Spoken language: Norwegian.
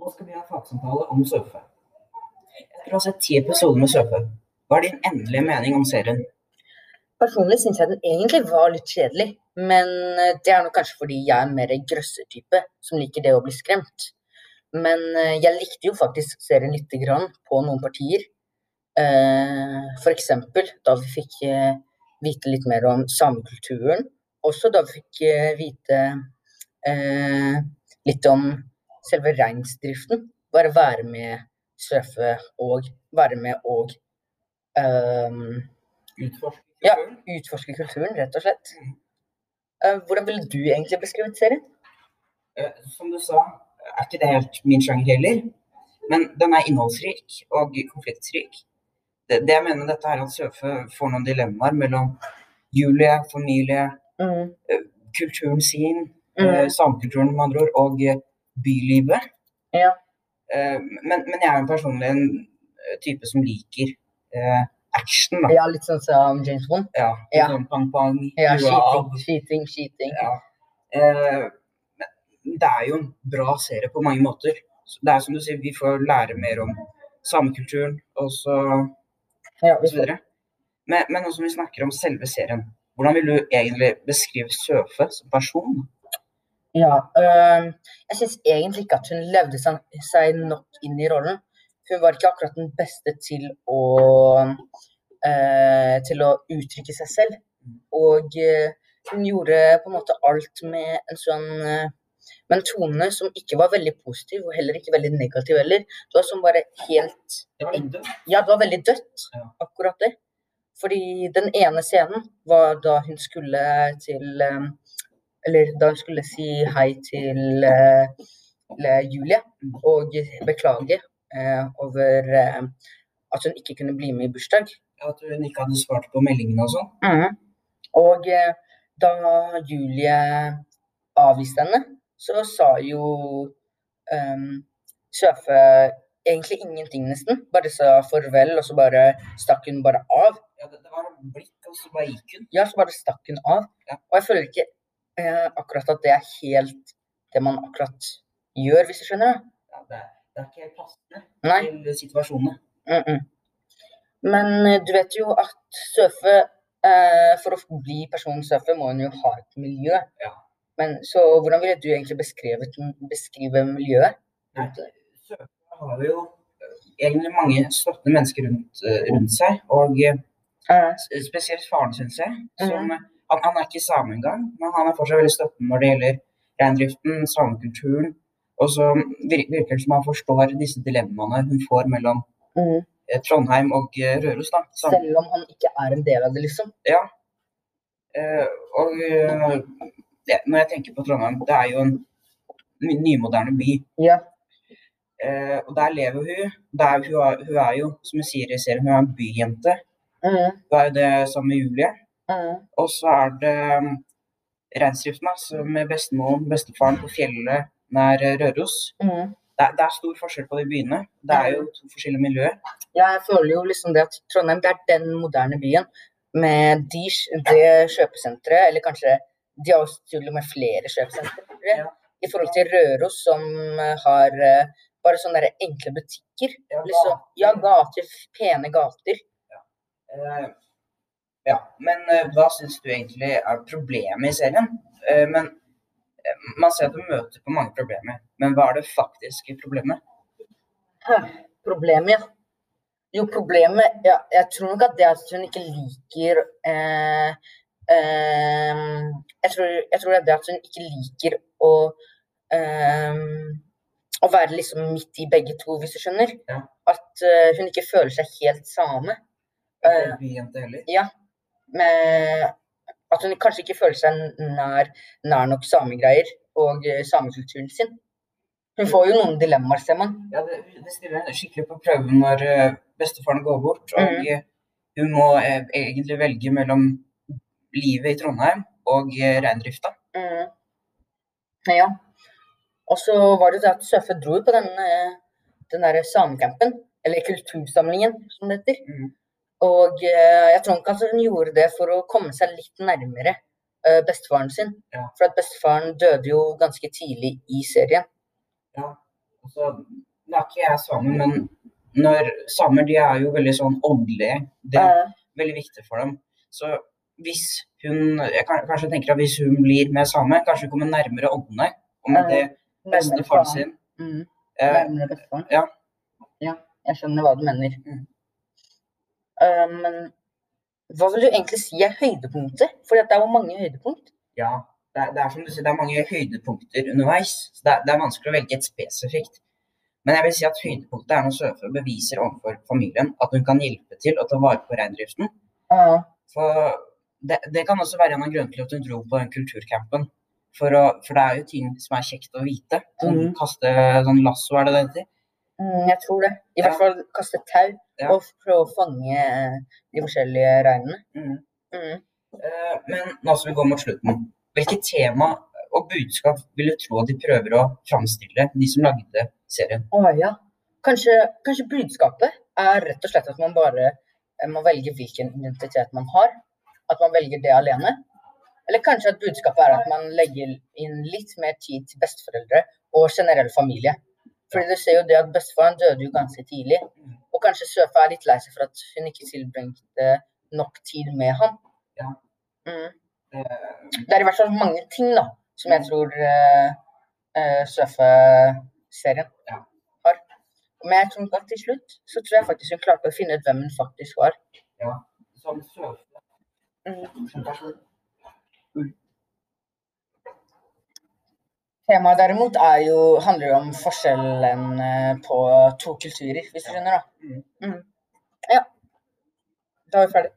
Nå skal vi ha fagsamtale om surfe. Etter å ha sett ti episoder med surfe, hva er din endelige mening om serien? Personlig syns jeg den egentlig var litt kjedelig, men eh, det er nok kanskje fordi jeg er mer grøssertype som liker det å bli skremt. Men eh, jeg likte jo faktisk serien lite grann på noen partier. F.eks. For eksempel da vi fikk eh, vite litt mer om samekulturen. Også da vi fikk eh, vite eh, litt om selve reinsdriften. Bare være med surfe og være med og um, Utforske Ja. utforske kulturen, rett og slett. Uh, hvordan ville du egentlig beskrevet serien? Uh, Som du sa, er ikke det helt min sjanger heller. Men den er innholdsrik og konfliktrik. Det, det jeg mener med dette er at Søfe får noen dilemmaer mellom Julie, familie, Mm, kulturen sin, mm, samkulturen med andre ord, og eh, bylivet. Ja. Eh, Men, men jeg er jo personlig en eh, type som liker eh, action. Da. ja, litt sånn som James Bond. Ja, Ja. Sånn pang-pang, Ja, skyting, skyting. Ja. Eh, det er jo en bra serie på mange måter. Det er som du sier, vi får lære mer om samekulturen og så, Ja, og så videre. Men, men nå som vi snakker om selve serien, hvordan vil du egentlig beskrive Søfe som person? Ja, Øh, jeg syns egentlig ikke at hun levde seg, seg nok inn i rollen. Hun var ikke akkurat den beste til å øh, til å uttrykke seg selv. Og øh, hun gjorde på en måte alt med en sånn øh, med en tone som ikke var veldig positiv, og heller ikke veldig negativ heller. Det var som bare helt Det var litt dødt. Ja, det var veldig dødt, akkurat det. Fordi den ene scenen var da hun skulle til eh, Eller da hun skulle si hei til eh, Julie og beklage eh, over eh, at hun ikke kunne bli med i bursdag. At hun ikke hadde svart på meldingene og sånn. Og eh, da Julie avviste henne, så sa jo um, Søfe egentlig ingenting, nesten. Bare sa farvel, og så bare stakk hun bare av. Ja, det, var blikk, og så bare gikk hun. Ja, så bare stakk hun av. Ja. Og jeg føler ikke eh, akkurat at det er helt det man akkurat gjør, hvis du skjønner. det. Ja, det, det er ikke helt passende Nei. til situasjonene. Mm -mm. Men eh, du vet jo at surfe eh, For å bli personen surfe må en jo ha et miljø. Ja. Men så hvordan ville du egentlig beskrive miljøet? Surfere har jo eh, egentlig mange støttende mennesker rundt, eh, rundt seg. Og eh, Eh, spesielt faren, syns jeg. Som, Mhm. Han, han er ikke same engang, men han er fortsatt veldig støttende når det gjelder reindriften, samekulturen. Og så virker det som han forstår disse dilemmaene hun får mellom mm. eh, Trondheim og eh, Røros. da. Sam- Selv om han ikke er en del av det, liksom. Ja. Uh, og uh, det, når jeg tenker på Trondheim, det er jo en nymoderne by. Ja. Uh, og der lever hun. Der, hun, er, hun er jo, som hun sier i serien, hun er en byjente. Mm. Hun er jo det sammen med Julie. Mm. Og så er det reindriften, altså med bestemoren, bestefaren på fjellet nær eh, Røros. Mm. Det, det er stor forskjell på de byene. Det er jo to forskjellige miljøer. Ja, jeg føler jo liksom det at Trondheim det er den moderne byen med de, det kjøpesenteret, eller kanskje de har til og med flere kjøpesentre, Ja. i forhold til Røros som eh, har eh, bare sånne enkle butikker. Ja, Liksom, ja, gater, pene gater. Eh, ja, men eh, hva syns du egentlig er problemet i serien? Eh, men eh, Man ser at du møter på mange problemer, men hva er det faktiske problemet? Problemet, ja. Jo, problemet ja, Jeg tror nok at det at hun ikke liker eh, eh, jeg, tror, jeg tror det er det at hun ikke liker å eh, Å være liksom midt i begge to, hvis du skjønner. Ja. At uh, hun ikke føler seg helt same. Uh, ja. At hun kanskje ikke føler seg nær, nær nok samegreier og eh, samekulturen sin. Hun får jo noen dilemmaer, ser man. Ja, det, det stiller henne skikkelig på prøven når eh, bestefaren går bort. Og eh, hun må eh, egentlig velge mellom livet i Trondheim og eh, reindrifta. Mm. Ja. Og så var det det at Søfe dro på den, eh, den der samecampen, eller kultursamlingen, som det heter. Mhm. Og eh, jeg tror ikke at hun gjorde det for å komme seg litt nærmere eh, bestefaren sin. Ja. For at bestefaren døde jo ganske tidlig i serien. Ja. Så nå er ikke jeg same, men når samer de er jo veldig sånn åndelige. Det er uh. veldig viktig for dem. Så hvis hun jeg kan, kanskje tenker at hvis hun blir med same, kanskje hun kommer nærmere åndene. Og med uh. det bestefaren sin. Mm. Eh, Nærmere bestefaren. ja. Ja, jeg skjønner hva du mener. Mm. Men hva vil du egentlig si er høydepunkter? For det er jo mange høydepunkt. ja. Det er, det er som du sier, det er mange høydepunkter underveis. Så det er, det er vanskelig å velge et spesifikt. Men jeg vil si at høydepunktet er når Søfre beviser overfor familien at hun kan hjelpe til å ta vare på reindriften. Ja. For det, det kan også være en av grunnene til at hun dro på den kulturcampen. For, å, for det er jo ting som er kjekt å vite. Sånn Mhm. kaste sånn lasso, er det det heter? Mm, jeg tror det. I hvert fall kaste tau og prøve å fange eh, de forskjellige reinene. Mm. Mm. Uh, Men nå som vi går mot slutten, hvilke tema og budskap vil du tro at de prøver å framstille, de som lagde serien? Å ja. Kanskje, kanskje budskapet er rett og slett at man bare eh, må velge hvilken identitet man har. At man velger det alene. Eller kanskje at budskapet er at man legger inn litt mer tid til besteforeldre og generell familie. Fordi du ser jo det at bestefaren døde jo ganske tidlig. Og kanskje Søfa er litt lei seg for at hun ikke tilbringte nok tid med ham. Ja. Mm. Eh, Det er i hvert fall mange ting da, som jeg tror uh, uh, Søfe-serien Ja. har. Men jeg tror at til slutt så tror jeg faktisk hun klarte å finne ut hvem hun faktisk var. Ja, som Søfe. Mm. som person. Temaet derimot er jo, handler jo om forskjellen eh, på to kulturer, hvis du skjønner da. Mm. Mm. Ja, da er vi ferdig.